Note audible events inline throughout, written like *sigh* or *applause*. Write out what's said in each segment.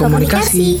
komunikasi.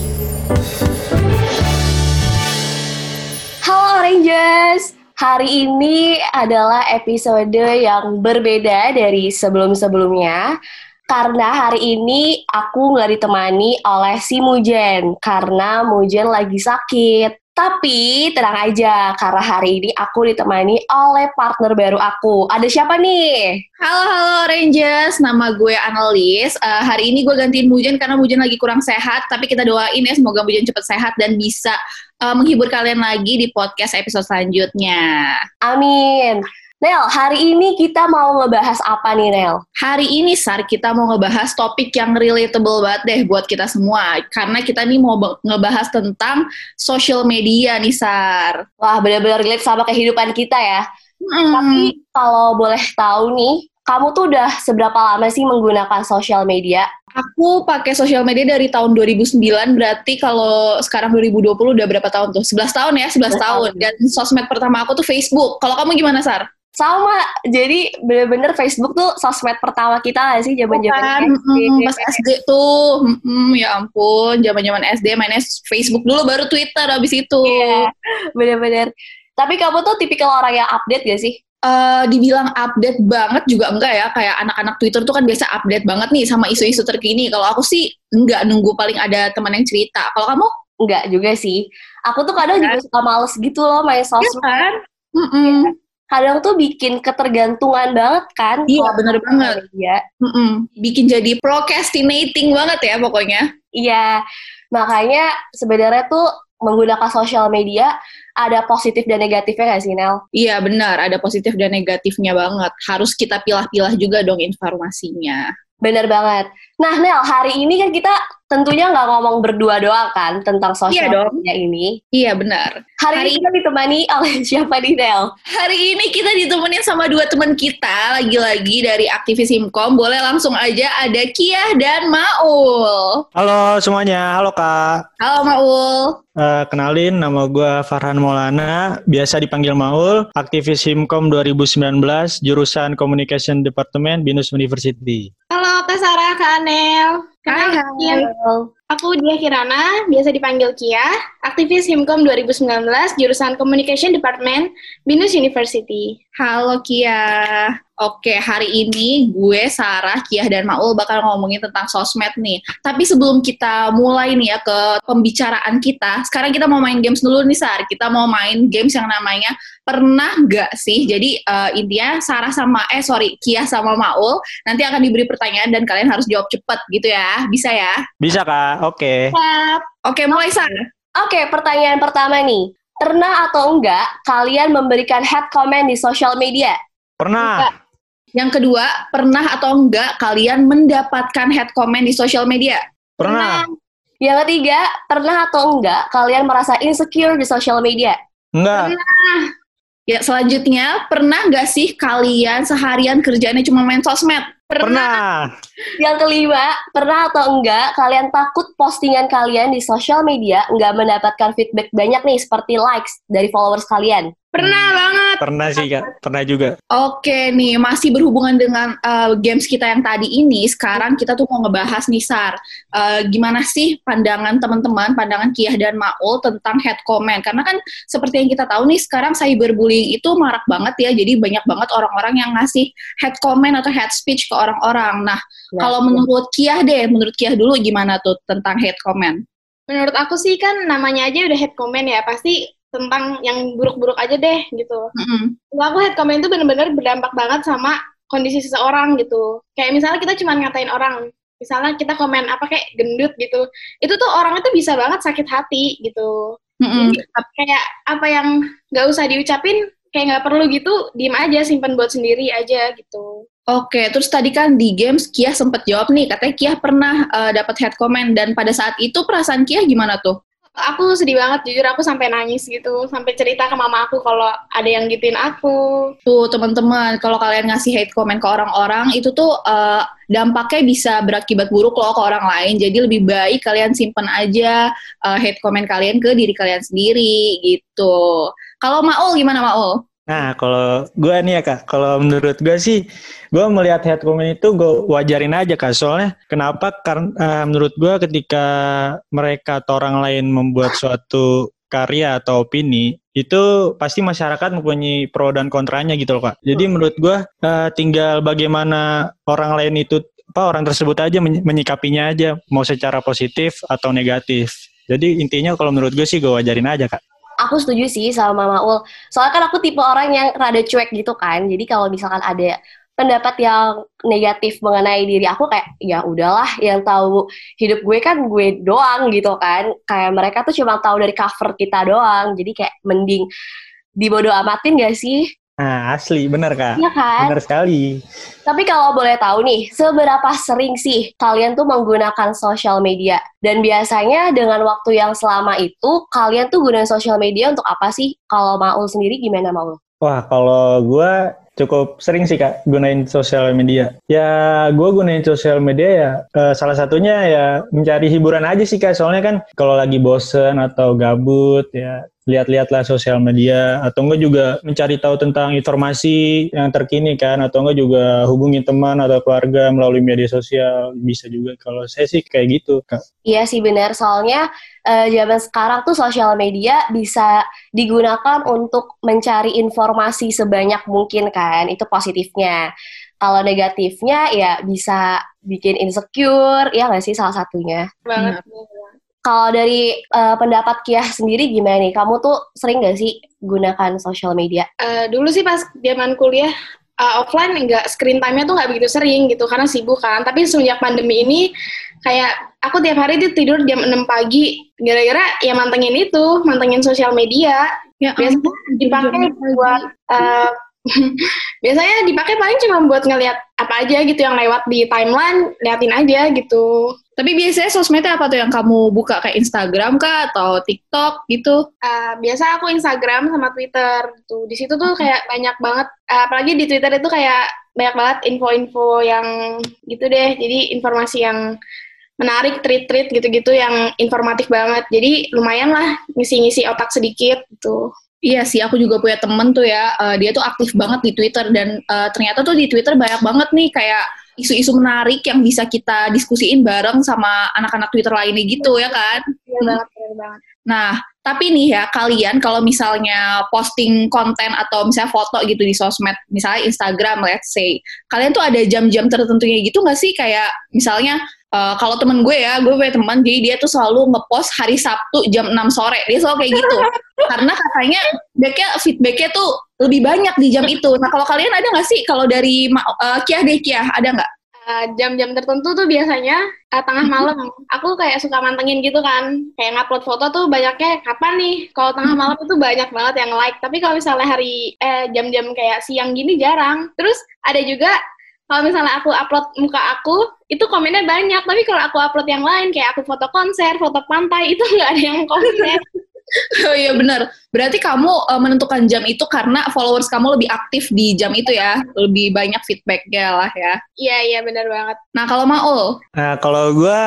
Halo Rangers, hari ini adalah episode yang berbeda dari sebelum-sebelumnya karena hari ini aku nggak ditemani oleh si Mujen karena Mujen lagi sakit. Tapi tenang aja, karena hari ini aku ditemani oleh partner baru aku. Ada siapa nih? Halo, halo Rangers. Nama gue Annelies. Uh, hari ini gue gantiin Mujen karena Mujen lagi kurang sehat. Tapi kita doain ya semoga Mujen cepat sehat dan bisa uh, menghibur kalian lagi di podcast episode selanjutnya. Amin. Nel, hari ini kita mau ngebahas apa nih, Nel? Hari ini, Sar, kita mau ngebahas topik yang relatable banget deh buat kita semua. Karena kita nih mau ngebahas tentang social media nih, Sar. Wah, benar-benar relate sama kehidupan kita ya. Hmm. Tapi kalau boleh tahu nih, kamu tuh udah seberapa lama sih menggunakan social media? Aku pakai sosial media dari tahun 2009, berarti kalau sekarang 2020 udah berapa tahun tuh? 11 tahun ya, 11, 11 tahun. Dan sosmed pertama aku tuh Facebook. Kalau kamu gimana, Sar? Sama jadi bener-bener Facebook tuh sosmed pertama kita gak sih zaman-zaman SD mm, pas SD tuh mm, ya ampun zaman-zaman SD mainnya Facebook dulu baru Twitter abis itu. Iya, bener-bener. Tapi kamu tuh tipikal orang yang update gak sih? Uh, dibilang update banget juga enggak ya kayak anak-anak Twitter tuh kan biasa update banget nih sama isu-isu terkini. Kalau aku sih enggak nunggu paling ada teman yang cerita. Kalau kamu? Enggak juga sih. Aku tuh kadang juga suka males gitu loh main sosmed. ya kan? Mm -mm kadang tuh bikin ketergantungan banget kan. Iya bener banget. Ya. Mm -mm. Bikin jadi procrastinating banget ya pokoknya. Iya, makanya sebenarnya tuh menggunakan sosial media ada positif dan negatifnya nggak sih Nel? Iya benar, ada positif dan negatifnya banget. Harus kita pilah-pilah juga dong informasinya. Bener banget. Nah Nel, hari ini kan kita tentunya nggak ngomong berdua doang kan tentang sosial iya media ini. Iya benar. Hari, Hari ini kita ditemani oleh *laughs* siapa nih Del? Hari ini kita ditemenin sama dua teman kita lagi-lagi dari aktivis Himkom. Boleh langsung aja ada Kia dan Maul. Halo semuanya, halo Kak. Halo Maul. Uh, kenalin nama gue Farhan Maulana, biasa dipanggil Maul, aktivis Himkom 2019, jurusan Communication Department Binus University. Halo Kak Sarah, Kak Anel. Hi, hi. Hello. Aku Dia Kirana, biasa dipanggil Kia, aktivis Himkom 2019, jurusan Communication Department, Binus University. Halo Kia. Oke, hari ini gue, Sarah, Kia, dan Maul bakal ngomongin tentang sosmed nih. Tapi sebelum kita mulai nih ya ke pembicaraan kita, sekarang kita mau main games dulu nih, Sar. Kita mau main games yang namanya Pernah Gak Sih? Jadi uh, intinya Sarah sama, eh sorry, Kia sama Maul nanti akan diberi pertanyaan dan kalian harus jawab cepet gitu ya. Bisa ya? Bisa, Kak. Oke. Okay. Oke, mulai, Sar. Oke, pertanyaan pertama nih. Pernah atau enggak kalian memberikan head comment di social media? Pernah. Enggak. Yang kedua, pernah atau enggak kalian mendapatkan head comment di sosial media? Pernah. Yang ketiga, pernah atau enggak kalian merasa insecure di sosial media? Enggak. Pernah. Ya, selanjutnya, pernah nggak sih kalian seharian kerjanya cuma main sosmed? Pernah. pernah. Yang kelima, pernah atau enggak kalian takut postingan kalian di sosial media nggak mendapatkan feedback banyak nih seperti likes dari followers kalian? Pernah hmm, banget. Pernah sih kak, pernah juga. Oke nih, masih berhubungan dengan uh, games kita yang tadi ini. Sekarang kita tuh mau ngebahas nih Sar, uh, gimana sih pandangan teman-teman, pandangan Kiah dan Maul tentang head comment? Karena kan seperti yang kita tahu nih, sekarang cyberbullying itu marak banget ya. Jadi banyak banget orang-orang yang ngasih head comment atau head speech ke orang-orang. Nah, ya, kalau ya. menurut Kiah deh, menurut Kiah dulu gimana tuh tentang head comment? Menurut aku sih kan namanya aja udah head comment ya, pasti tentang yang buruk-buruk aja deh gitu. Mm-hmm. Aku head comment itu bener-bener berdampak banget sama kondisi seseorang gitu. Kayak misalnya kita cuma ngatain orang, misalnya kita komen apa kayak gendut gitu, itu tuh orang itu bisa banget sakit hati gitu. Mm-hmm. Jadi, kayak apa yang nggak usah diucapin, kayak nggak perlu gitu, diem aja, simpan buat sendiri aja gitu. Oke, terus tadi kan di games Kia sempat jawab nih, katanya Kia pernah uh, dapat head comment dan pada saat itu perasaan Kia gimana tuh? Aku sedih banget jujur. Aku sampai nangis gitu. Sampai cerita ke mama aku kalau ada yang gituin aku. Tuh teman-teman kalau kalian ngasih hate comment ke orang-orang itu tuh uh, dampaknya bisa berakibat buruk loh ke orang lain. Jadi lebih baik kalian simpan aja uh, hate comment kalian ke diri kalian sendiri gitu. Kalau Maul gimana Maul? Nah, kalau gue nih ya kak, kalau menurut gue sih, gue melihat head comment itu gue wajarin aja kak. Soalnya kenapa? Karena uh, menurut gue ketika mereka atau orang lain membuat suatu karya atau opini, itu pasti masyarakat mempunyai pro dan kontranya gitu loh kak. Jadi menurut gue uh, tinggal bagaimana orang lain itu apa orang tersebut aja menyikapinya aja mau secara positif atau negatif. Jadi intinya kalau menurut gue sih gue wajarin aja kak. Aku setuju sih sama Mama Ul. Soalnya kan aku tipe orang yang rada cuek gitu kan. Jadi kalau misalkan ada pendapat yang negatif mengenai diri aku kayak ya udahlah yang tahu hidup gue kan gue doang gitu kan kayak mereka tuh cuma tahu dari cover kita doang jadi kayak mending dibodoh amatin gak sih Nah, asli, bener kak. Iya kan? Bener sekali. Tapi kalau boleh tahu nih, seberapa sering sih kalian tuh menggunakan sosial media? Dan biasanya dengan waktu yang selama itu, kalian tuh gunain sosial media untuk apa sih? Kalau Maul sendiri gimana Maul? Wah, kalau gue cukup sering sih kak gunain sosial media. Ya gue gunain sosial media ya uh, salah satunya ya mencari hiburan aja sih kak. Soalnya kan kalau lagi bosen atau gabut ya lihat-lihatlah sosial media atau enggak juga mencari tahu tentang informasi yang terkini kan atau enggak juga hubungi teman atau keluarga melalui media sosial bisa juga kalau saya sih kayak gitu kak. Iya sih benar soalnya uh, zaman sekarang tuh sosial media bisa digunakan untuk mencari informasi sebanyak mungkin kan itu positifnya. Kalau negatifnya ya bisa bikin insecure, ya nggak sih salah satunya. Banget. Kalau dari uh, pendapat Kiah sendiri gimana nih? Kamu tuh sering gak sih gunakan sosial media? Uh, dulu sih pas zaman kuliah uh, offline nggak screen time-nya tuh nggak begitu sering gitu karena sibuk kan. Tapi semenjak pandemi ini kayak aku tiap hari tuh tidur jam 6 pagi gara-gara ya mantengin itu, mantengin sosial media. Ya, biasanya dipakai buat uh, *laughs* biasanya dipakai paling cuma buat ngeliat apa aja gitu yang lewat di timeline, liatin aja gitu. Tapi biasanya sosmednya apa tuh yang kamu buka kayak Instagram kah atau TikTok gitu? Uh, biasa aku Instagram sama Twitter tuh. Di situ tuh kayak banyak banget, uh, apalagi di Twitter itu kayak banyak banget info-info yang gitu deh. Jadi informasi yang menarik, treat-treat gitu-gitu yang informatif banget. Jadi lumayan lah ngisi-ngisi otak sedikit gitu. Iya sih, aku juga punya temen tuh ya, uh, dia tuh aktif banget di Twitter dan uh, ternyata tuh di Twitter banyak banget nih kayak isu-isu menarik yang bisa kita diskusiin bareng sama anak-anak Twitter lainnya gitu ya kan? Iya banget, iya banget. Nah, tapi nih ya kalian kalau misalnya posting konten atau misalnya foto gitu di sosmed, misalnya Instagram let's say, kalian tuh ada jam-jam tertentunya gitu nggak sih? Kayak misalnya uh, kalau temen gue ya, gue punya teman, jadi dia tuh selalu ngepost hari Sabtu jam 6 sore, dia selalu kayak gitu. *laughs* Karena katanya feedbacknya feedbacknya tuh lebih banyak di jam itu. Nah kalau kalian ada nggak sih kalau dari uh, Kiah deh Kiah ada nggak? Eh, jam-jam uh, tertentu tuh biasanya uh, tengah malam. Aku kayak suka mantengin gitu kan. Kayak ngupload foto tuh banyaknya kapan nih? Kalau tengah malam itu banyak banget yang like. Tapi kalau misalnya hari eh jam-jam kayak siang gini jarang. Terus ada juga kalau misalnya aku upload muka aku, itu komennya banyak. Tapi kalau aku upload yang lain, kayak aku foto konser, foto pantai, itu *laughs* nggak ada yang komen. *laughs* oh iya benar. Berarti kamu uh, menentukan jam itu karena followers kamu lebih aktif di jam itu ya, lebih banyak feedbacknya lah ya. Iya iya benar banget. Nah kalau Maul? Nah kalau gue,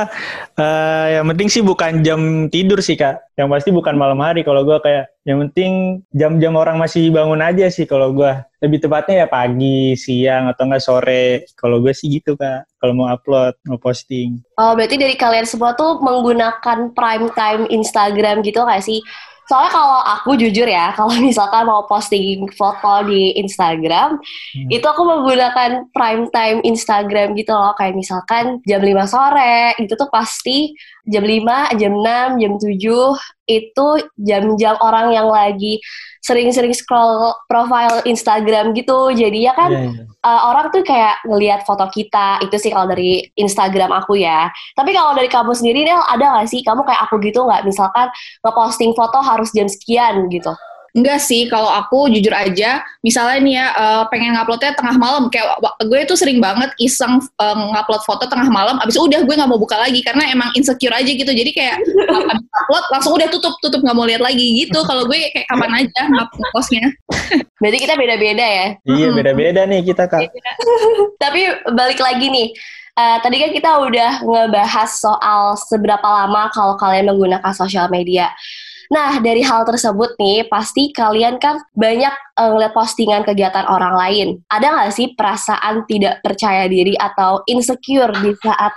uh, yang penting sih bukan jam tidur sih kak. Yang pasti bukan malam hari. Kalau gue kayak yang penting jam-jam orang masih bangun aja sih kalau gue. Lebih tepatnya ya pagi, siang atau enggak sore. Kalau gue sih gitu kak. Kalau mau upload, mau posting. Oh berarti dari kalian semua tuh menggunakan prime time Instagram gitu nggak sih? Soalnya kalau aku jujur ya, *laughs* kalau misalkan mau posting foto di Instagram, hmm. itu aku menggunakan prime time Instagram gitu loh. Kayak misalkan jam 5 sore, itu tuh pasti jam 5, jam 6, jam 7, itu jam-jam orang yang lagi sering-sering scroll profile Instagram gitu. Jadi ya kan yeah, yeah. Uh, orang tuh kayak ngelihat foto kita. Itu sih kalau dari Instagram aku ya. Tapi kalau dari kamu sendiri Nel, ada gak sih kamu kayak aku gitu nggak? Misalkan ngeposting foto harus jam sekian gitu. Enggak sih, kalau aku jujur aja, misalnya nih ya uh, pengen nguploadnya tengah malam, kayak gue tuh sering banget iseng uh, ngupload foto tengah malam, abis udah gue nggak mau buka lagi karena emang insecure aja gitu, jadi kayak *laughs* upload langsung udah tutup tutup nggak mau lihat lagi gitu. Kalau gue kayak kapan aja nguploadnya. *laughs* Berarti kita beda-beda ya? Iya beda-beda nih kita kak. *laughs* Tapi balik lagi nih. Uh, tadi kan kita udah ngebahas soal seberapa lama kalau kalian menggunakan sosial media. Nah, dari hal tersebut nih, pasti kalian kan banyak uh, ngeliat postingan kegiatan orang lain. Ada nggak sih perasaan tidak percaya diri atau insecure di saat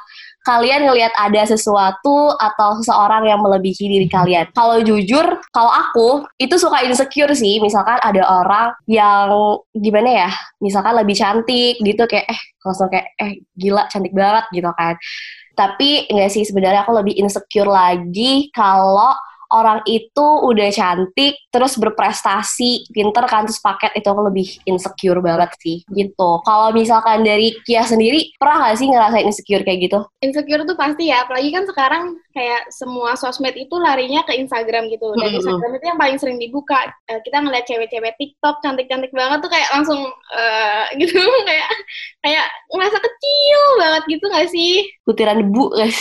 kalian ngelihat ada sesuatu atau seseorang yang melebihi diri kalian. Kalau jujur, kalau aku itu suka insecure sih. Misalkan ada orang yang gimana ya, misalkan lebih cantik gitu kayak eh langsung kayak eh gila cantik banget gitu kan. Tapi enggak sih sebenarnya aku lebih insecure lagi kalau orang itu udah cantik terus berprestasi pinter kan terus paket itu aku lebih insecure banget sih gitu. Kalau misalkan dari Kia sendiri pernah gak sih ngerasain insecure kayak gitu? Insecure tuh pasti ya apalagi kan sekarang kayak semua sosmed itu larinya ke Instagram gitu. Dan mm -hmm. Instagram itu yang paling sering dibuka. Uh, kita ngeliat cewek-cewek TikTok cantik-cantik banget tuh kayak langsung uh, *laughs* gitu kayak kayak ngerasa kecil banget gitu gak sih? Butiran debu guys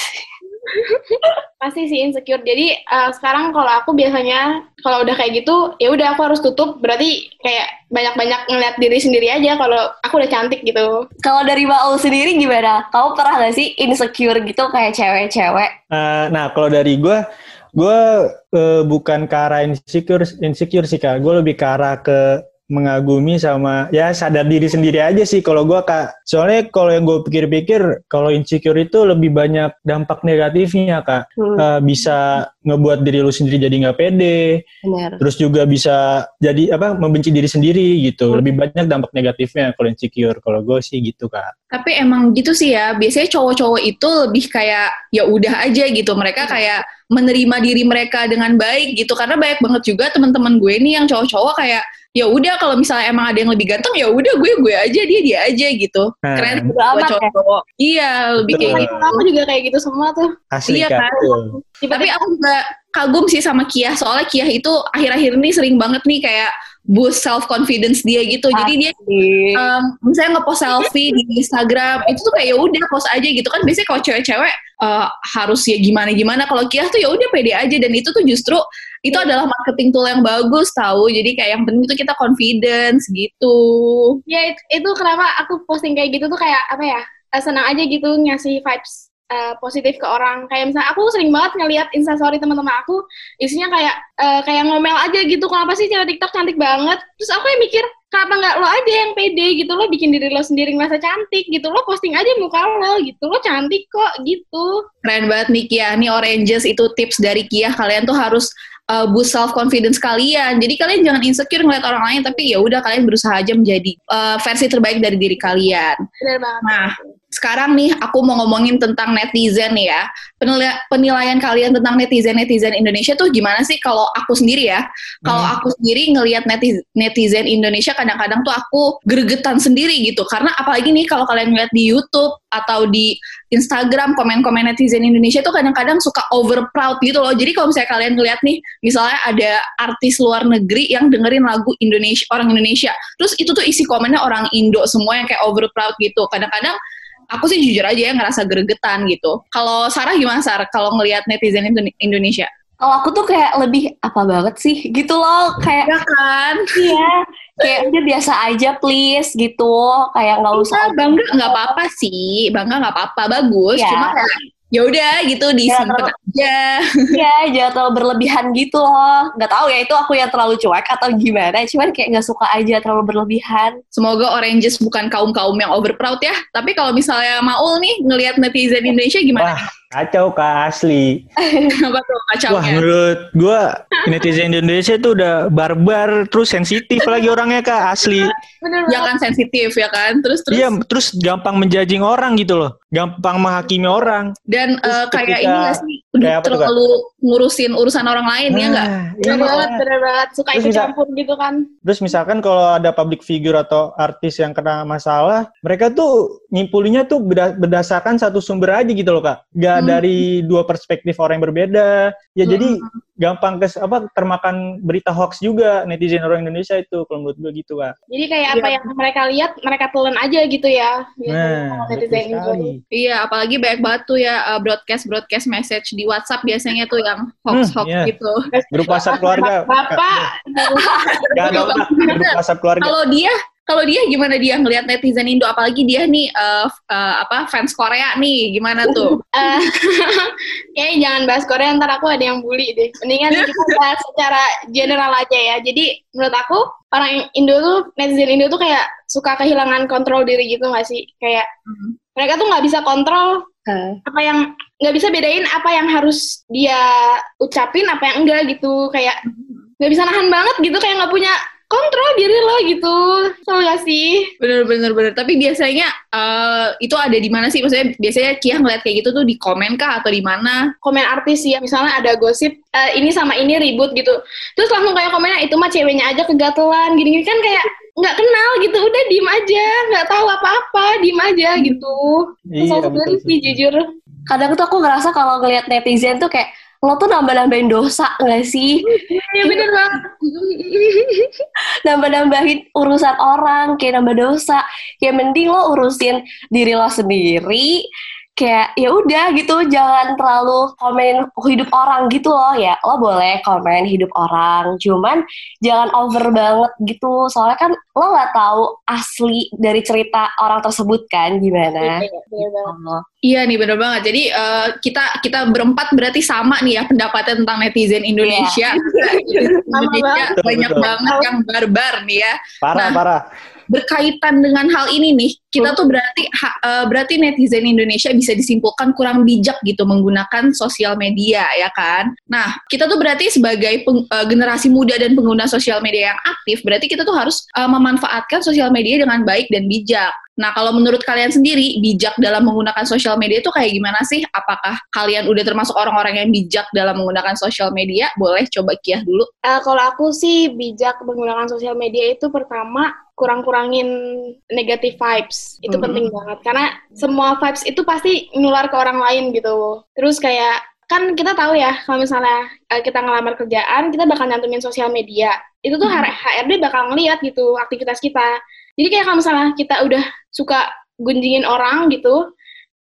pasti sih insecure. Jadi uh, sekarang kalau aku biasanya kalau udah kayak gitu ya udah aku harus tutup. Berarti kayak banyak-banyak ngeliat diri sendiri aja kalau aku udah cantik gitu. Kalau dari Maul sendiri gimana? Kamu pernah gak sih insecure gitu kayak cewek-cewek? Uh, nah kalau dari gue gue uh, bukan ke arah insecure insecure sih kak. Gue lebih ke arah ke mengagumi sama ya sadar diri sendiri aja sih kalau gue kak soalnya kalau yang gue pikir-pikir kalau insecure itu lebih banyak dampak negatifnya kak hmm. uh, bisa ngebuat diri lu sendiri jadi nggak pede Bener. terus juga bisa jadi apa membenci diri sendiri gitu hmm. lebih banyak dampak negatifnya kalau insecure kalau gue sih gitu kak tapi emang gitu sih ya biasanya cowok-cowok itu lebih kayak ya udah aja gitu mereka hmm. kayak menerima diri mereka dengan baik gitu. Karena banyak banget juga teman-teman gue nih yang cowok-cowok kayak ya udah kalau misalnya emang ada yang lebih ganteng ya udah gue gue aja dia dia aja gitu. Hmm. keren buat ya. cowok ya? iya lebih kayak gitu. Aku juga kayak gitu semua tuh. Asli iya kan? Tapi aku juga kagum sih sama Kia soalnya Kia itu akhir-akhir ini sering banget nih kayak boost self confidence dia gitu. Jadi dia um, misalnya ngepost selfie di Instagram itu tuh kayak ya udah post aja gitu kan. Biasanya kalau cewek-cewek uh, harus ya gimana gimana. Kalau Kia tuh ya udah pede aja dan itu tuh justru itu adalah marketing tool yang bagus tahu. Jadi kayak yang penting itu kita confidence gitu. Ya itu, itu kenapa aku posting kayak gitu tuh kayak apa ya? Eh, senang aja gitu ngasih vibes uh, positif ke orang. Kayak misalnya aku sering banget ngelihat instastory teman-teman aku isinya kayak uh, kayak ngomel aja gitu kenapa sih cewek TikTok cantik banget? Terus aku yang mikir kenapa nggak lo aja yang pede gitu? Lo bikin diri lo sendiri ngerasa cantik gitu. Lo posting aja muka lo gitu. Lo cantik kok gitu. Keren banget nih Kia nih oranges itu tips dari Kia. Kalian tuh harus uh, boost self confidence kalian. Jadi kalian jangan insecure ngeliat orang lain, tapi ya udah kalian berusaha aja menjadi uh, versi terbaik dari diri kalian. Benar banget. Nah, sekarang nih aku mau ngomongin tentang netizen ya. Penilai penilaian kalian tentang netizen-netizen Indonesia tuh gimana sih kalau aku sendiri ya? Kalau hmm. aku sendiri ngelihat netizen, netizen Indonesia kadang-kadang tuh aku gregetan sendiri gitu. Karena apalagi nih kalau kalian ngeliat di YouTube atau di Instagram komen-komen netizen Indonesia tuh kadang-kadang suka over proud gitu loh. Jadi kalau misalnya kalian ngeliat nih, misalnya ada artis luar negeri yang dengerin lagu Indonesia orang Indonesia, terus itu tuh isi komennya orang Indo semua yang kayak over proud gitu. Kadang-kadang aku sih jujur aja ya ngerasa gregetan gitu. Kalau Sarah gimana Sarah kalau ngelihat netizen Indonesia? Kalau aku tuh kayak lebih apa banget sih gitu loh kayak ya kan iya kayak udah biasa aja please gitu kayak nggak usah ya, bangga nggak apa-apa sih bangga nggak apa-apa bagus ya. cuma kayak ya udah gitu disimpan aja. *laughs* Iya, jangan terlalu berlebihan gitu loh. Gak tahu ya itu aku yang terlalu cuek atau gimana. Cuman kayak gak suka aja terlalu berlebihan. Semoga Oranges bukan kaum kaum yang over proud ya. Tapi kalau misalnya Maul nih ngelihat netizen Indonesia gimana? Wah, kacau kak asli. *laughs* Apa tuh kacau? Wah menurut gue netizen Indonesia tuh udah barbar terus sensitif lagi orangnya kak asli. Bener ya kan sensitif ya kan. Terus terus. Iya terus gampang menjajing orang gitu loh. Gampang menghakimi orang. Dan uh, kayak ini gak sih kayak terlalu ngurusin urusan orang lain nah, ya nggak? Iya banget, bener banget. Suka ikut campur gitu kan. Terus misalkan kalau ada public figure atau artis yang kena masalah, mereka tuh ngimpulinya tuh berdasarkan satu sumber aja gitu loh kak. Gak hmm. dari dua perspektif orang yang berbeda. Ya hmm. jadi gampang kes apa termakan berita hoax juga netizen orang Indonesia itu kalau menurut gue gitu kak. Jadi kayak apa ya. yang mereka lihat mereka telan aja gitu ya. Gitu, nah, netizen Iya, apalagi banyak banget tuh ya uh, broadcast broadcast message di WhatsApp biasanya tuh yang hoax hoax hmm, yeah. gitu. Grup WhatsApp keluarga. Bapak. Gak ada grup WhatsApp keluarga. Kalau dia kalau dia gimana dia ngelihat netizen Indo apalagi dia nih uh, uh, apa fans Korea nih gimana tuh? uh, *laughs* *laughs* kayaknya jangan bahas Korea ntar aku ada yang bully deh. Mendingan *laughs* kita bahas secara general aja ya. Jadi menurut aku orang Indo tuh netizen Indo tuh kayak suka kehilangan kontrol diri gitu gak sih? Kayak hmm. mereka tuh nggak bisa kontrol uh. apa yang nggak bisa bedain apa yang harus dia ucapin apa yang enggak gitu kayak hmm. nggak bisa nahan banget gitu kayak nggak punya kontrol diri lo gitu. Sama gak sih? Bener bener bener. Tapi biasanya uh, itu ada di mana sih? Maksudnya biasanya Kia ngeliat kayak gitu tuh di komen kah atau di mana? Komen artis ya. Misalnya ada gosip uh, ini sama ini ribut gitu. Terus langsung kayak komennya itu mah ceweknya aja kegatelan gini, gini kan kayak nggak kenal gitu. Udah diem aja. Nggak tahu apa-apa. Diem aja gitu. Iya, sih jujur. Kadang tuh aku ngerasa kalau ngeliat netizen tuh kayak lo tuh nambah-nambahin dosa gak sih? Iya bener banget. Nambah-nambahin urusan orang, kayak nambah dosa. Ya mending lo urusin diri lo sendiri, kayak ya udah gitu. Jangan terlalu komen hidup orang gitu loh. Ya lo boleh komen hidup orang cuman jangan over banget gitu. Soalnya kan lo nggak tahu asli dari cerita orang tersebut kan gimana? Iya, iya, iya, iya nih bener banget. Jadi uh, kita kita berempat berarti sama nih ya pendapatnya tentang netizen Indonesia. Iya. Indonesia *laughs* banyak banget yang barbar nih ya. Parah nah, parah berkaitan dengan hal ini nih, kita tuh berarti ha, uh, berarti netizen Indonesia bisa disimpulkan kurang bijak gitu menggunakan sosial media ya kan. Nah, kita tuh berarti sebagai peng, uh, generasi muda dan pengguna sosial media yang aktif, berarti kita tuh harus uh, memanfaatkan sosial media dengan baik dan bijak. Nah, kalau menurut kalian sendiri, bijak dalam menggunakan sosial media itu kayak gimana sih? Apakah kalian udah termasuk orang-orang yang bijak dalam menggunakan sosial media? Boleh coba kiah dulu. Uh, kalau aku sih bijak menggunakan sosial media itu pertama kurang-kurangin negative vibes. Itu hmm. penting banget. Karena semua vibes itu pasti menular ke orang lain gitu. Terus kayak kan kita tahu ya kalau misalnya uh, kita ngelamar kerjaan kita bakal nyantumin sosial media itu tuh hmm. HRD bakal ngeliat gitu aktivitas kita jadi kayak kalau misalnya kita udah suka gunjingin orang gitu,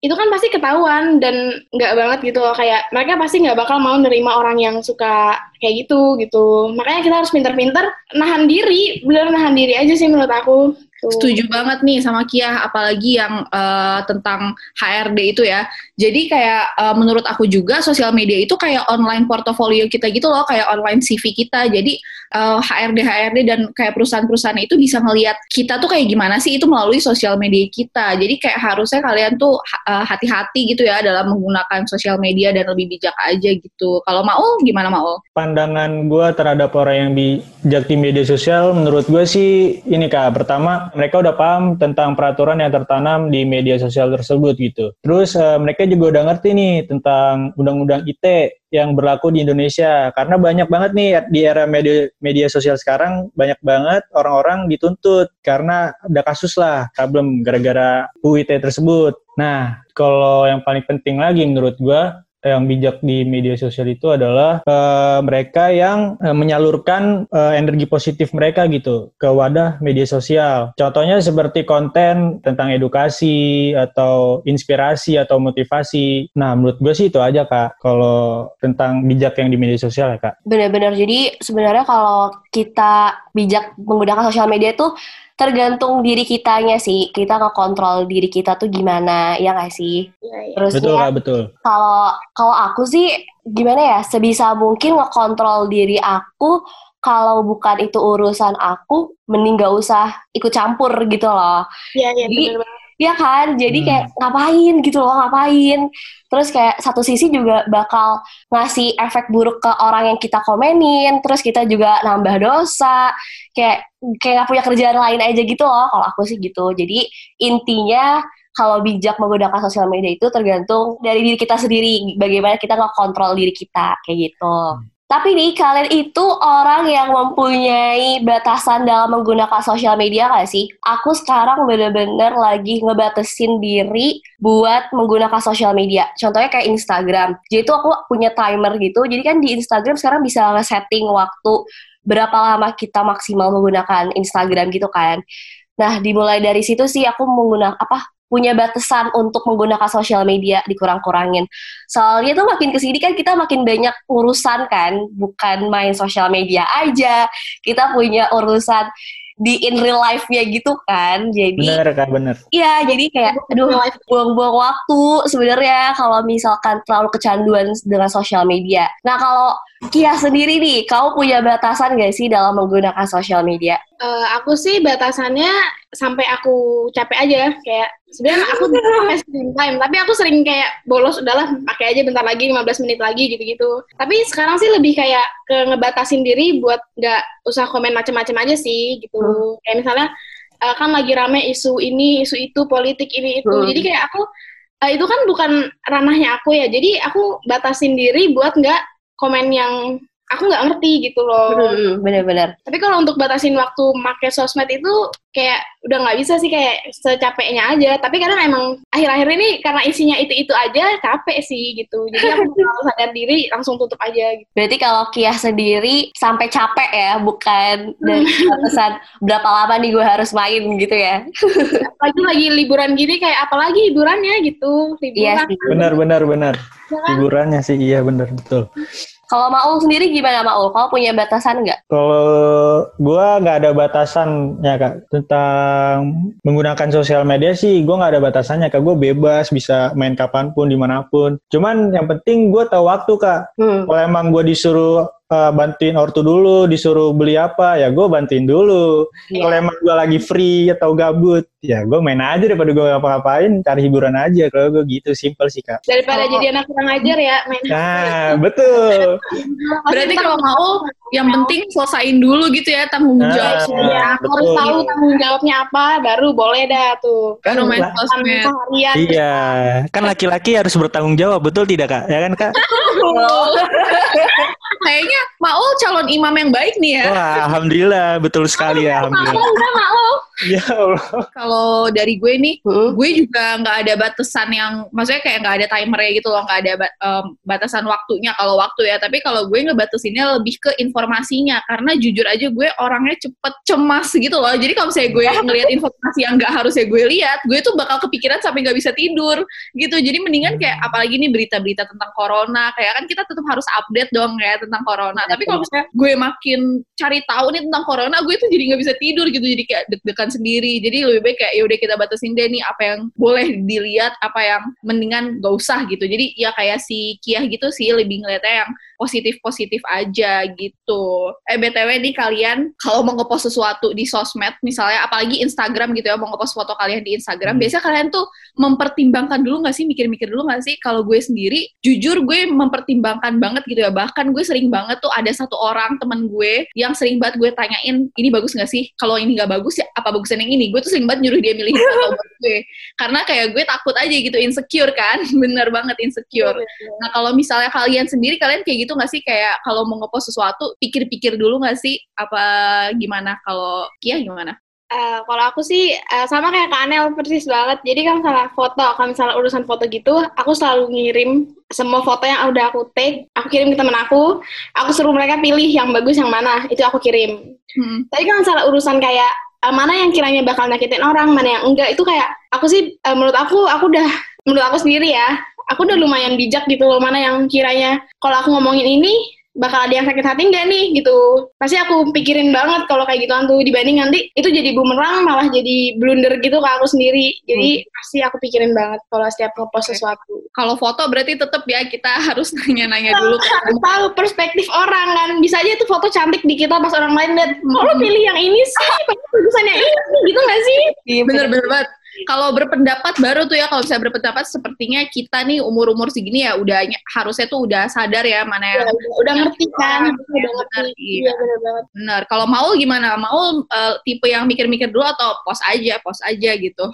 itu kan pasti ketahuan dan nggak banget gitu loh. Kayak mereka pasti nggak bakal mau nerima orang yang suka kayak gitu gitu. Makanya kita harus pinter-pinter nahan diri, bener nahan diri aja sih menurut aku. Setuju banget nih sama Kia, apalagi yang uh, tentang HRD itu ya. Jadi kayak uh, menurut aku juga sosial media itu kayak online portofolio kita gitu loh, kayak online CV kita. Jadi uh, HRD HRD dan kayak perusahaan-perusahaan itu bisa ngelihat kita tuh kayak gimana sih itu melalui sosial media kita. Jadi kayak harusnya kalian tuh uh, hati-hati gitu ya dalam menggunakan sosial media dan lebih bijak aja gitu. Kalau mau gimana mau? Pandangan gue terhadap orang yang bijak di media sosial, menurut gue sih ini kak. Pertama mereka udah paham tentang peraturan yang tertanam di media sosial tersebut gitu. Terus uh, mereka juga udah ngerti nih tentang undang-undang IT yang berlaku di Indonesia karena banyak banget nih di era media media sosial sekarang banyak banget orang-orang dituntut karena ada kasus lah problem gara-gara UIT tersebut. Nah, kalau yang paling penting lagi menurut gua yang bijak di media sosial itu adalah uh, mereka yang uh, menyalurkan uh, energi positif mereka gitu ke wadah media sosial. Contohnya seperti konten tentang edukasi atau inspirasi atau motivasi. Nah, menurut gue sih itu aja kak. Kalau tentang bijak yang di media sosial ya kak. Benar-benar. Jadi sebenarnya kalau kita bijak menggunakan sosial media itu tergantung diri kitanya sih. Kita ngekontrol diri kita tuh gimana ya nggak sih? Ya, ya. terus betul ya, betul. kalau kalau aku sih gimana ya sebisa mungkin ngekontrol diri aku kalau bukan itu urusan aku mending gak usah ikut campur gitu loh. Iya iya benar ya kan? Jadi hmm. kayak ngapain? gitu loh ngapain? Terus kayak satu sisi juga bakal ngasih efek buruk ke orang yang kita komenin terus kita juga nambah dosa kayak kayak gak punya kerjaan lain aja gitu loh. Kalau aku sih gitu. Jadi intinya kalau bijak menggunakan sosial media itu tergantung dari diri kita sendiri bagaimana kita nggak kontrol diri kita kayak gitu. Hmm. Tapi nih, kalian itu orang yang mempunyai batasan dalam menggunakan sosial media gak sih? Aku sekarang bener-bener lagi ngebatasin diri buat menggunakan sosial media. Contohnya kayak Instagram. Jadi itu aku punya timer gitu. Jadi kan di Instagram sekarang bisa nge-setting waktu berapa lama kita maksimal menggunakan Instagram gitu kan. Nah, dimulai dari situ sih aku menggunakan apa punya batasan untuk menggunakan sosial media dikurang-kurangin. Soalnya tuh makin ke sini kan kita makin banyak urusan kan, bukan main sosial media aja. Kita punya urusan di in real life-nya gitu kan. Jadi Bener kak, bener. Iya, jadi kayak aduh buang-buang waktu sebenarnya kalau misalkan terlalu kecanduan dengan sosial media. Nah, kalau Kia sendiri nih, kau punya batasan gak sih dalam menggunakan sosial media? Uh, aku sih batasannya sampai aku capek aja kayak sebenarnya aku *laughs* sampai screen time tapi aku sering kayak bolos udahlah pakai aja bentar lagi 15 menit lagi gitu-gitu tapi sekarang sih lebih kayak ke ngebatasin diri buat nggak usah komen macam-macam aja sih gitu hmm. kayak misalnya uh, kan lagi rame isu ini isu itu politik ini itu hmm. jadi kayak aku uh, itu kan bukan ranahnya aku ya jadi aku batasin diri buat nggak komen yang aku nggak ngerti gitu loh. Hmm, bener-bener. Tapi kalau untuk batasin waktu make sosmed itu kayak udah nggak bisa sih kayak secapeknya aja. Tapi kadang emang akhir-akhir ini karena isinya itu-itu aja capek sih gitu. Jadi aku *laughs* kalau sadar diri langsung tutup aja. Gitu. Berarti kalau Kia sendiri sampai capek ya, bukan dari *laughs* batasan berapa lama nih gue harus main gitu ya. *laughs* lagi lagi liburan gini kayak apalagi liburannya gitu. Liburan. Iya sih. Benar benar benar. Ya kan? Liburannya sih iya benar betul. Kalau Maul sendiri gimana Maul? Kau punya batasan nggak? Kalau gue nggak ada batasan ya kak tentang menggunakan sosial media sih gue nggak ada batasannya kak gue bebas bisa main kapan pun di mana pun. Cuman yang penting gue tahu waktu kak. Hmm. Kalau emang gue disuruh uh, bantuin ortu dulu, disuruh beli apa, ya gue bantuin dulu. Yeah. Kalau emang gue lagi free atau gabut, ya gue main aja daripada gue ngapa-ngapain, cari hiburan aja. Kalau gue gitu, simple sih kak. Daripada oh. jadi anak kurang ajar ya, main. Nah, betul. *laughs* Berarti kalau mau, yang penting selesain dulu gitu ya tanggung nah, jawab. Iya, harus tahu tanggung jawabnya apa, baru boleh dah tuh. Kan main sosmed. Iya, kan laki-laki harus bertanggung jawab, betul tidak kak? Ya kan kak? *laughs* Kayaknya Maul calon imam yang baik nih ya. Wah, alhamdulillah, betul sekali ya. Alhamdulillah. Maul, Maul. Ya Allah. Kalau dari gue nih, hmm? gue juga nggak ada batasan yang, maksudnya kayak nggak ada timernya gitu loh, nggak ada um, batasan waktunya kalau waktu ya. Tapi kalau gue ngebatasinnya lebih ke informasinya, karena jujur aja gue orangnya cepet cemas gitu loh. Jadi kalau misalnya gue *laughs* ngelihat informasi yang nggak harusnya gue lihat, gue tuh bakal kepikiran sampai nggak bisa tidur gitu. Jadi mendingan kayak apalagi nih berita-berita tentang corona, kayak kan kita tetap harus update dong ya tentang corona. Tapi kalau misalnya gue makin cari tahu nih tentang corona, gue tuh jadi nggak bisa tidur gitu. Jadi kayak deg-degan sendiri. Jadi lebih baik kayak yaudah kita batasin deh nih apa yang boleh dilihat apa yang mendingan gak usah gitu. Jadi ya kayak si Kia gitu sih lebih ngeliatnya yang positif-positif aja gitu. Eh BTW nih kalian kalau mau ngepost sesuatu di sosmed misalnya apalagi Instagram gitu ya mau ngepost foto kalian di Instagram hmm. biasanya kalian tuh mempertimbangkan dulu gak sih? Mikir-mikir dulu gak sih? Kalau gue sendiri jujur gue mempertimbangkan banget gitu ya. Bahkan gue sering banget tuh ada satu orang temen gue yang sering banget gue tanyain ini bagus gak sih? Kalau ini gak bagus ya apa bagusan yang ini? Gue tuh sering banget nyuruh dia milih foto *laughs* buat gue. Karena kayak gue takut aja gitu insecure kan? *laughs* Bener banget insecure. Iya, nah kalau misalnya kalian sendiri kalian kayak gitu gitu nggak sih kayak kalau mau ngepost sesuatu pikir-pikir dulu nggak sih apa gimana kalau Kia gimana? Uh, kalau aku sih uh, sama kayak Kak Anel persis banget. Jadi kalau misalnya foto, kalau misalnya urusan foto gitu, aku selalu ngirim semua foto yang udah aku take, aku kirim ke temen aku, aku suruh mereka pilih yang bagus yang mana, itu aku kirim. Hmm. Tapi kalau misalnya urusan kayak uh, mana yang kiranya bakal nyakitin orang, mana yang enggak, itu kayak aku sih uh, menurut aku, aku udah menurut aku sendiri ya, aku udah lumayan bijak gitu loh mana yang kiranya kalau aku ngomongin ini bakal ada yang sakit hati nggak nih gitu. Pasti aku pikirin banget kalau kayak gitu tuh dibanding nanti itu jadi bumerang malah jadi blunder gitu ke aku sendiri. Jadi hmm. pasti aku pikirin banget kalau setiap ngepost okay. sesuatu. Kalau foto berarti tetap ya kita *laughs* harus nanya-nanya dulu. harus tahu perspektif orang kan. Bisa aja tuh foto cantik di kita pas orang lain lihat oh lo pilih yang ini sih? Bagusannya ini gitu nggak sih? Iya, bener-bener banget kalau berpendapat baru tuh ya kalau saya berpendapat sepertinya kita nih umur-umur segini ya udah harusnya tuh udah sadar ya mana yang ya, udah ngerti kan udah ngerti. iya benar banget. Benar kalau mau gimana? Mau uh, tipe yang mikir-mikir dulu atau pos aja pos aja gitu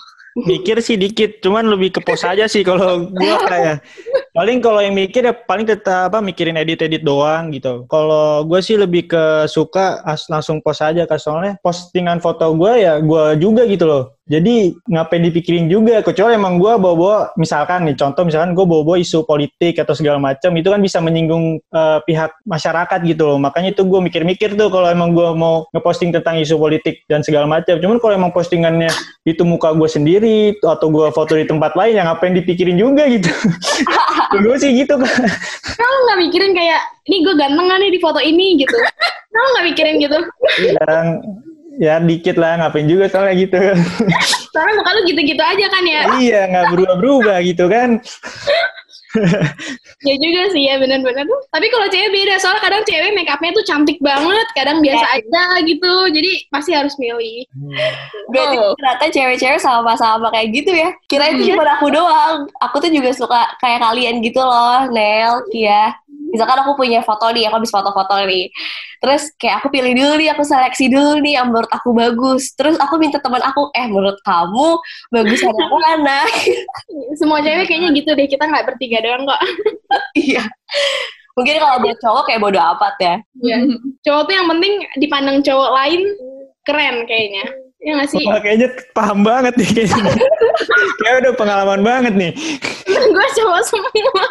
mikir sih dikit cuman lebih ke pos aja sih kalau gua *laughs* kayak paling kalau yang mikir ya paling tetap apa mikirin edit edit doang gitu kalau gue sih lebih ke suka as langsung post aja kan soalnya postingan foto gue ya gue juga gitu loh jadi ngapain dipikirin juga, kecuali emang gue bawa-bawa, misalkan nih contoh misalkan gue bawa-bawa isu politik atau segala macam, itu kan bisa menyinggung uh, pihak masyarakat gitu loh. Makanya itu gue mikir-mikir tuh kalau emang gue mau ngeposting tentang isu politik dan segala macam. Cuman kalau emang postingannya itu muka gue sendiri atau gue foto di tempat lain, yang ngapain dipikirin juga gitu. *laughs* gue sih gitu kan. Kalau nggak mikirin kayak, ini gue ganteng nih di foto ini gitu. Kalau nggak mikirin gitu? Iya, ya dikit lah ngapain juga soalnya gitu. Soalnya muka lu gitu-gitu aja kan ya? iya nggak berubah-berubah gitu kan. *laughs* *laughs* ya juga sih ya benar-benar tuh. Tapi kalau cewek beda soalnya kadang cewek make upnya tuh cantik banget, kadang biasa ya. aja gitu. Jadi pasti harus milih. Hmm. Berarti oh. ternyata cewek-cewek sama-sama kayak gitu ya. Kira itu hmm. cuma aku doang. Aku tuh juga suka kayak kalian gitu loh, Nel, Kia misalkan aku punya foto nih, aku habis foto-foto nih. Terus kayak aku pilih dulu nih, aku seleksi dulu nih yang menurut aku bagus. Terus aku minta teman aku, eh menurut kamu bagus yang mana? *laughs* Semua cewek kayaknya gitu deh, kita nggak bertiga doang kok. *laughs* iya. Mungkin kalau buat cowok kayak bodo apat ya. Iya. Cowok tuh yang penting dipandang cowok lain keren kayaknya. Ya nggak sih? Wah, kayaknya paham banget nih kayaknya. *laughs* kayak udah pengalaman banget nih. Gue cowok semua.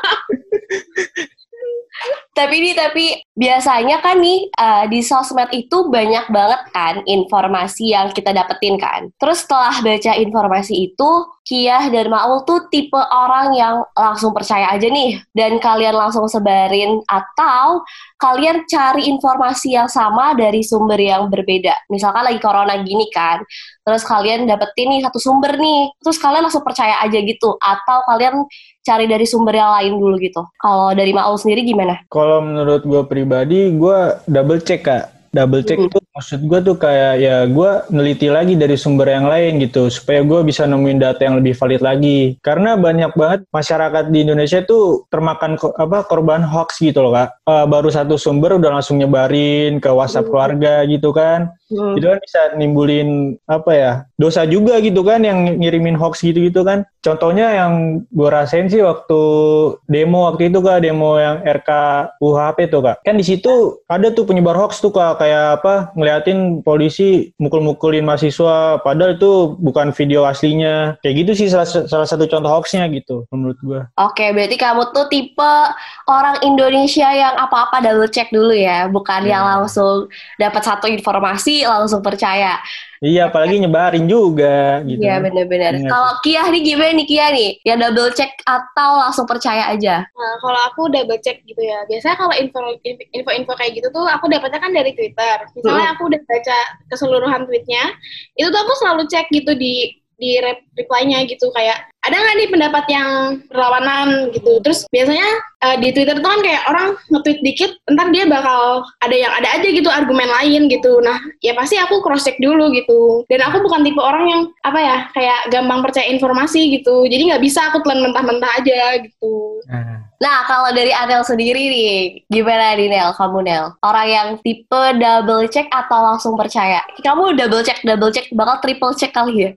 Tapi ini tapi biasanya kan nih uh, di sosmed itu banyak banget kan informasi yang kita dapetin kan. Terus setelah baca informasi itu, Kiah dan Maul tuh tipe orang yang langsung percaya aja nih dan kalian langsung sebarin atau kalian cari informasi yang sama dari sumber yang berbeda. Misalkan lagi corona gini kan, terus kalian dapetin nih satu sumber nih, terus kalian langsung percaya aja gitu atau kalian cari dari sumber yang lain dulu gitu. Kalau dari Maul sendiri gimana? Kalau menurut gue pribadi, gue double check kak. Double check hmm. tuh maksud gue tuh kayak ya gue neliti lagi dari sumber yang lain gitu supaya gue bisa nemuin data yang lebih valid lagi. Karena banyak banget masyarakat di Indonesia tuh termakan ko apa korban hoax gitu loh kak. Uh, baru satu sumber udah langsung nyebarin ke WhatsApp hmm. keluarga gitu kan. Hmm. Itu kan bisa nimbulin apa ya dosa juga gitu kan yang ngirimin hoax gitu-gitu kan. Contohnya yang gue rasain sih waktu demo waktu itu kak demo yang RK UHP tuh kak. Kan di situ ada tuh penyebar hoax tuh kak kayak apa ngeliatin polisi mukul-mukulin mahasiswa padahal itu bukan video aslinya. Kayak gitu sih salah, salah satu contoh hoaxnya gitu menurut gue. Oke berarti kamu tuh tipe orang Indonesia yang apa-apa double check dulu ya, bukan yeah. yang langsung dapat satu informasi langsung percaya. Iya, apalagi nyebarin juga gitu. Iya, benar-benar. Kalau Kia nih gimana nih Kia nih? Ya double check atau langsung percaya aja? Nah, kalau aku double check gitu ya. Biasanya kalau info info kayak gitu tuh aku dapatnya kan dari Twitter. Misalnya hmm. aku udah baca keseluruhan tweetnya, itu tuh aku selalu cek gitu di di reply-nya gitu kayak ada nggak nih pendapat yang berlawanan? gitu. Terus biasanya uh, di Twitter tuh kan kayak orang nge-tweet dikit entar dia bakal ada yang ada aja gitu argumen lain gitu. Nah ya pasti aku cross check dulu gitu. Dan aku bukan tipe orang yang apa ya kayak gampang percaya informasi gitu. Jadi nggak bisa aku telan mentah-mentah aja gitu. Nah. Nah, kalau dari Anel sendiri nih, gimana nih Nel, kamu Nel? Orang yang tipe double check atau langsung percaya? Kamu double check, double check, bakal triple check kali ya?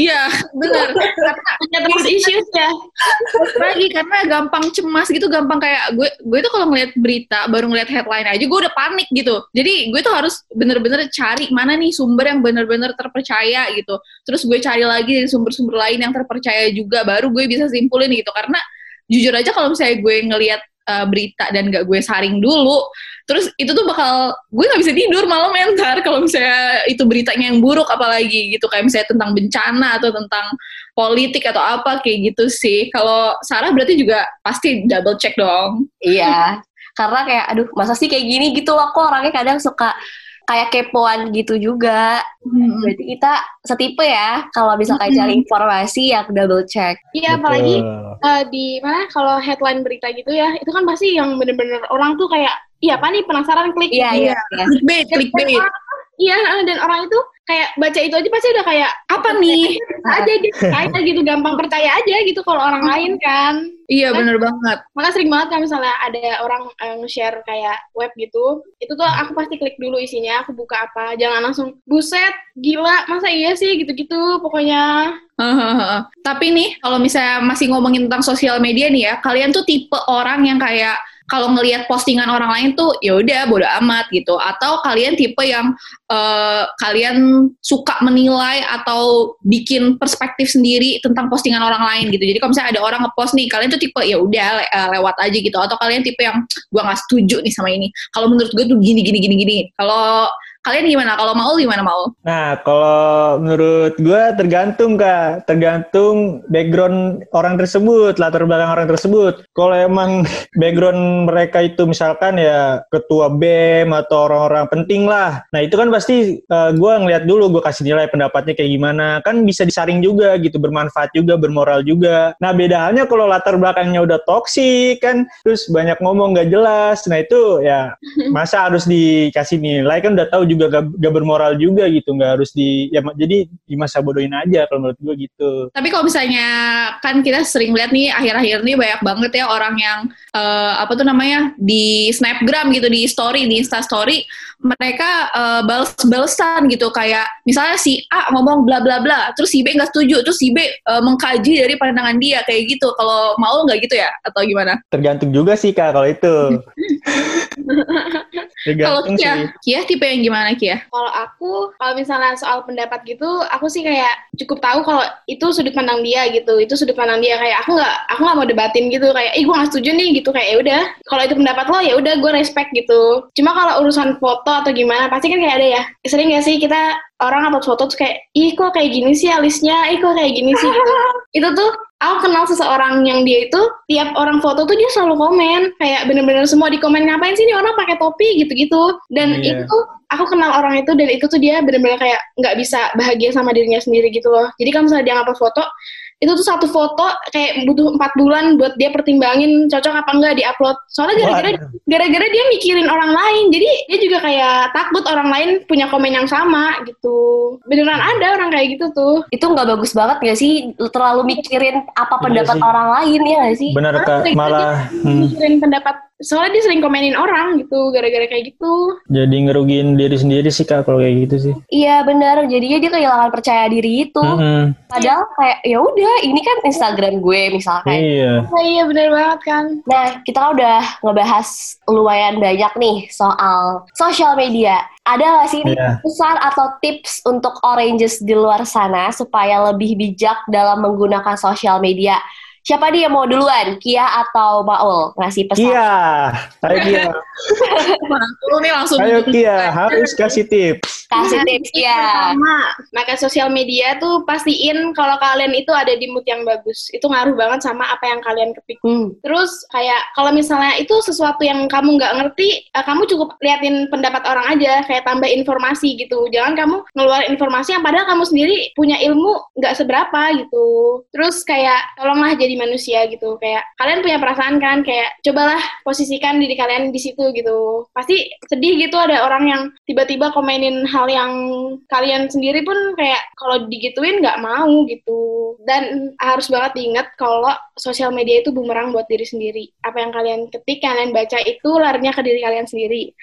Iya, benar. karena punya terus issues ya. Lagi karena gampang cemas gitu, gampang kayak gue gue tuh kalau ngeliat berita, baru ngeliat headline aja gue udah panik gitu. Jadi gue tuh harus bener-bener cari mana nih sumber yang bener-bener terpercaya gitu. Terus gue cari lagi dari sumber-sumber lain yang terpercaya juga, baru gue bisa simpulin gitu. Karena jujur aja kalau misalnya gue ngelihat uh, berita dan gak gue saring dulu terus itu tuh bakal gue nggak bisa tidur malam entar kalau misalnya itu beritanya yang buruk apalagi gitu kayak misalnya tentang bencana atau tentang politik atau apa kayak gitu sih. Kalau Sarah berarti juga pasti double check dong. Iya. Karena kayak aduh masa sih kayak gini? Gitu loh. Kok orangnya kadang suka kayak kepoan gitu juga. Hmm. Berarti kita setipe ya kalau bisa kayak cari informasi yang double check. Iya, apalagi uh, di mana kalau headline berita gitu ya, itu kan pasti yang bener-bener orang tuh kayak iya apa nih penasaran klik. Iya, gitu. iya. iya. Clickbait, clickbait. Iya, dan orang itu kayak baca itu aja pasti udah kayak apa nih? Aja gitu kayak gitu gampang percaya aja gitu kalau orang lain kan. Iya kan? bener banget. maka sering banget kan misalnya ada orang uh, share kayak web gitu itu tuh aku pasti klik dulu isinya aku buka apa jangan langsung buset gila masa iya sih? gitu-gitu pokoknya. *laughs* Tapi nih kalau misalnya masih ngomongin tentang sosial media nih ya kalian tuh tipe orang yang kayak kalau ngelihat postingan orang lain tuh ya udah bodo amat gitu. Atau kalian tipe yang uh, kalian suka menilai atau bikin perspektif sendiri tentang postingan orang lain gitu. Jadi kalau misalnya ada orang ngepost nih kalian tuh tipe ya udah le uh, lewat aja gitu. Atau kalian tipe yang gua nggak setuju nih sama ini. Kalau menurut gue tuh gini gini gini gini. Kalau Kalian gimana? Kalau mau gimana mau? Nah, kalau menurut gue tergantung kak, tergantung background orang tersebut, latar belakang orang tersebut. Kalau emang *laughs* background mereka itu misalkan ya ketua BEM atau orang-orang penting lah, nah itu kan pasti uh, eh, gue ngeliat dulu, gue kasih nilai pendapatnya kayak gimana. Kan bisa disaring juga gitu, bermanfaat juga, bermoral juga. Nah beda halnya kalau latar belakangnya udah toksik kan, terus banyak ngomong gak jelas, nah itu ya *laughs* masa harus dikasih nilai kan udah tahu juga juga gak, gak bermoral juga gitu nggak harus di ya jadi di masa bodohin aja kalau menurut gue gitu. Tapi kalau misalnya kan kita sering lihat nih akhir-akhir ini banyak banget ya orang yang uh, apa tuh namanya di snapgram gitu di story di insta story mereka uh, bales-balesan gitu. Kayak misalnya si A ngomong bla bla bla terus si B nggak setuju terus si B uh, mengkaji dari pandangan dia kayak gitu. Kalau mau nggak gitu ya atau gimana? Tergantung juga sih kak kalau itu. *laughs* Kalau Kia Kia tipe yang gimana Kia? Kalau aku kalau misalnya soal pendapat gitu aku sih kayak cukup tahu kalau itu sudut pandang dia gitu. Itu sudut pandang dia kayak aku nggak aku nggak mau debatin gitu. Kayak ih gue nggak setuju nih gitu. Kayak ya udah kalau itu pendapat lo ya udah gue respect gitu. Cuma kalau urusan foto atau gimana pasti kan kayak ada ya. Sering gak sih kita orang upload foto tuh kayak ih kok kayak gini sih alisnya? Ih kok kayak gini sih? Gitu *laughs* itu tuh aku kenal seseorang yang dia itu tiap orang foto tuh dia selalu komen kayak bener-bener semua di komen ngapain sih ini orang pakai topi? gitu-gitu. Dan yeah. itu aku kenal orang itu dan itu tuh dia bener-bener kayak nggak bisa bahagia sama dirinya sendiri gitu loh. Jadi kalau misalnya dia ngupload foto itu tuh satu foto kayak butuh empat bulan buat dia pertimbangin cocok apa enggak diupload. Soalnya gara-gara gara-gara dia mikirin orang lain. Jadi dia juga kayak takut orang lain punya komen yang sama gitu. Beneran ada orang kayak gitu tuh. Itu nggak bagus banget gak sih? Terlalu mikirin apa iya pendapat ya orang lain ya gak sih? Bener kak. malah hmm. mikirin pendapat soalnya dia sering komenin orang gitu gara-gara kayak gitu. Jadi ngerugiin diri sendiri sih kak kalau kayak gitu sih. Iya benar. Jadinya dia kehilangan percaya diri itu. Mm -hmm. padahal kayak ya udah ini kan Instagram gue misalkan iya. Nah, iya benar banget kan. Nah kita kan udah ngebahas lumayan banyak nih soal sosial media. Ada nggak sih yeah. pesan atau tips untuk oranges di luar sana supaya lebih bijak dalam menggunakan sosial media Siapa dia mau duluan, Kia atau Maul ngasih pesan? Kia, ayo Kia. *laughs* Maul nih langsung. Ayo Kia, harus kasih tips. Kasih tips Kia. Pertama, maka sosial media tuh pastiin kalau kalian itu ada di mood yang bagus. Itu ngaruh banget sama apa yang kalian kepik. Hmm. Terus kayak kalau misalnya itu sesuatu yang kamu nggak ngerti, uh, kamu cukup liatin pendapat orang aja, kayak tambah informasi gitu. Jangan kamu ngeluar informasi yang padahal kamu sendiri punya ilmu nggak seberapa gitu. Terus kayak tolonglah jadi manusia gitu. Kayak kalian punya perasaan kan kayak cobalah posisikan diri kalian di situ gitu. Pasti sedih gitu ada orang yang tiba-tiba komenin hal yang kalian sendiri pun kayak kalau digituin nggak mau gitu. Dan harus banget diingat kalau sosial media itu bumerang buat diri sendiri. Apa yang kalian ketik kalian baca itu larinya ke diri kalian sendiri.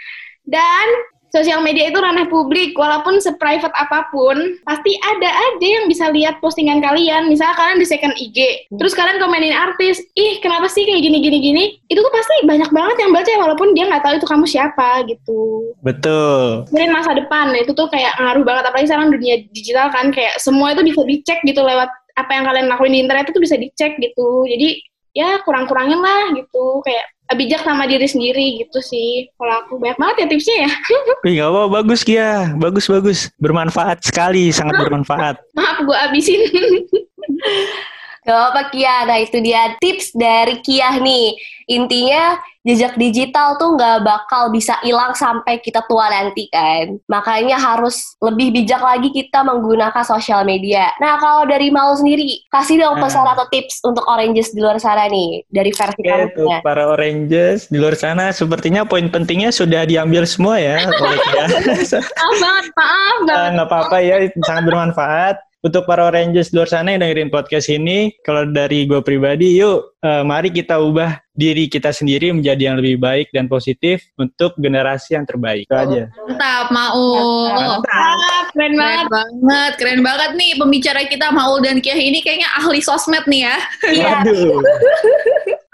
Dan sosial media itu ranah publik, walaupun seprivate apa pun, pasti ada aja yang bisa lihat postingan kalian. Misalnya kalian di second IG, terus kalian komenin artis, ih kenapa sih kayak gini gini gini? Itu tuh pasti banyak banget yang baca walaupun dia nggak tahu itu kamu siapa gitu. Betul. Mungkin masa depan itu tuh kayak ngaruh banget apalagi sekarang dunia digital kan kayak semua itu bisa dicek gitu lewat apa yang kalian lakuin di internet itu bisa dicek gitu. Jadi ya kurang-kurangin lah gitu kayak bijak sama diri sendiri gitu sih. Kalau aku banyak banget ya tipsnya ya. *laughs* Wih gak apa bagus Kia. Bagus bagus. Bermanfaat sekali. Sangat bermanfaat. Maaf gue abisin *laughs* Gak apa Kia, nah itu dia tips dari Kia nih. Intinya jejak digital tuh nggak bakal bisa hilang sampai kita tua nanti kan. Makanya harus lebih bijak lagi kita menggunakan sosial media. Nah kalau dari mau sendiri, kasih dong pesan nah. atau tips untuk oranges di luar sana nih dari versi kamu. Untuk para oranges di luar sana, sepertinya poin pentingnya sudah diambil semua ya oleh Kia. *laughs* maaf banget, maaf banget. Nggak apa-apa ya, sangat bermanfaat untuk para Rangers luar sana yang dengerin podcast ini, kalau dari gue pribadi, yuk uh, mari kita ubah diri kita sendiri menjadi yang lebih baik dan positif untuk generasi yang terbaik. Itu aja. Mantap, mau. Mantap, keren, keren banget. banget. Keren banget nih pembicara kita Maul dan Kiah ini kayaknya ahli sosmed nih ya. Iya.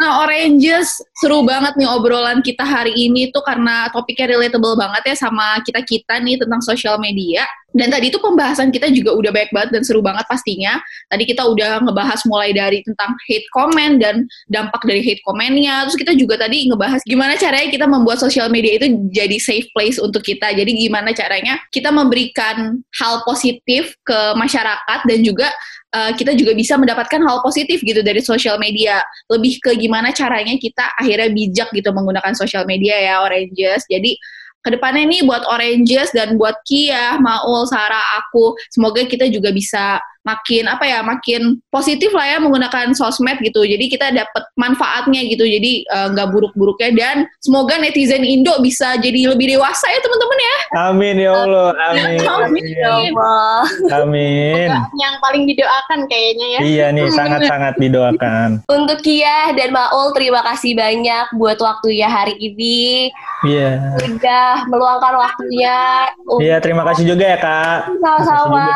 Nah, Oranges, seru banget nih obrolan kita hari ini tuh karena topiknya relatable banget ya sama kita-kita nih tentang sosial media. Dan tadi itu pembahasan kita juga udah baik banget dan seru banget pastinya. Tadi kita udah ngebahas mulai dari tentang hate comment dan dampak dari hate commentnya. Terus kita juga tadi ngebahas gimana caranya kita membuat sosial media itu jadi safe place untuk kita. Jadi gimana caranya kita memberikan hal positif ke masyarakat dan juga uh, kita juga bisa mendapatkan hal positif gitu dari sosial media. Lebih ke gimana caranya kita akhirnya bijak gitu menggunakan sosial media ya Oranges. Jadi ke depannya nih buat Oranges dan buat Kia, Maul, Sarah, aku, semoga kita juga bisa makin apa ya makin positif lah ya menggunakan sosmed gitu. Jadi kita dapat manfaatnya gitu. Jadi eh, nggak uh, buruk-buruknya. Dan semoga netizen Indo bisa jadi lebih dewasa ya teman-teman ya. Amin ya Allah. Amin. *laughs* Amin. Ya Allah. Amin. Yang paling didoakan kayaknya ya. Iya nih sangat-sangat didoakan. *laughs* Untuk Kia dan Maul terima kasih banyak buat waktunya hari ini. Iya. Yeah. udah meluangkan waktunya. Iya terima kasih juga ya kak. Sama-sama.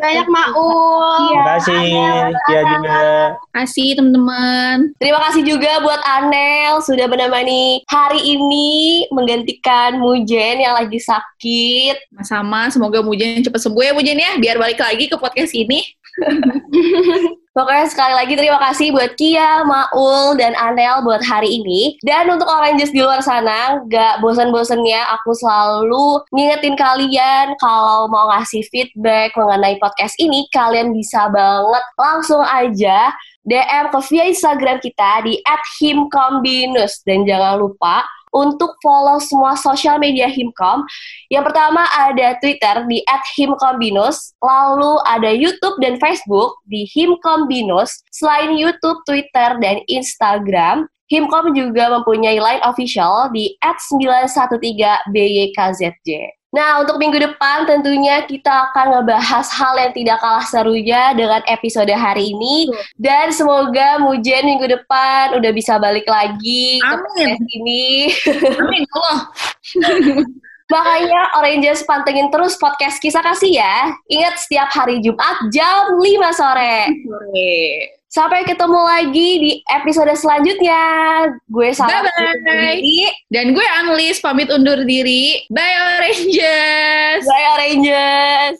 Banyak Maul Terima kasih, Kia juga. Terima kasih teman-teman. Terima kasih juga buat Anel sudah menemani hari ini menggantikan Mujen yang lagi sakit. Sama-sama, semoga Mujen cepat sembuh ya Mujen ya, biar balik lagi ke podcast ini. *laughs* Pokoknya sekali lagi terima kasih buat Kia, Maul, dan Anel buat hari ini. Dan untuk Oranges di luar sana, gak bosan-bosannya aku selalu ngingetin kalian kalau mau ngasih feedback mengenai podcast ini, kalian bisa banget langsung aja DM ke via Instagram kita di @himkombinus dan jangan lupa untuk follow semua sosial media Himkom. Yang pertama ada Twitter di @himkombinus, lalu ada YouTube dan Facebook di Himkombinus. Selain YouTube, Twitter, dan Instagram, Himkom juga mempunyai line official di @913BYKZJ. Nah, untuk minggu depan tentunya kita akan ngebahas hal yang tidak kalah serunya dengan episode hari ini. Dan semoga Mujen minggu depan udah bisa balik lagi Amin. ke podcast ini. Amin, Allah. *laughs* Makanya Oranges pantengin terus podcast Kisah Kasih ya. Ingat setiap hari Jumat jam 5 sore. Sore. Sampai ketemu lagi di episode selanjutnya. Gue Sarah Bye-bye. Dan gue Anlis pamit undur diri. Bye Oranges. Bye Oranges.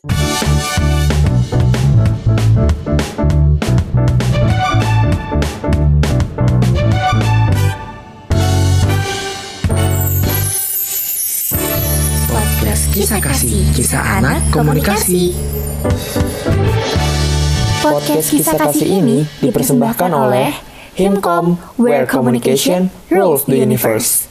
Podcast Kisah Kasih, Kisah Anak Komunikasi. Podcast Kisah Kasih ini dipersembahkan oleh Himkom, where communication rules the universe.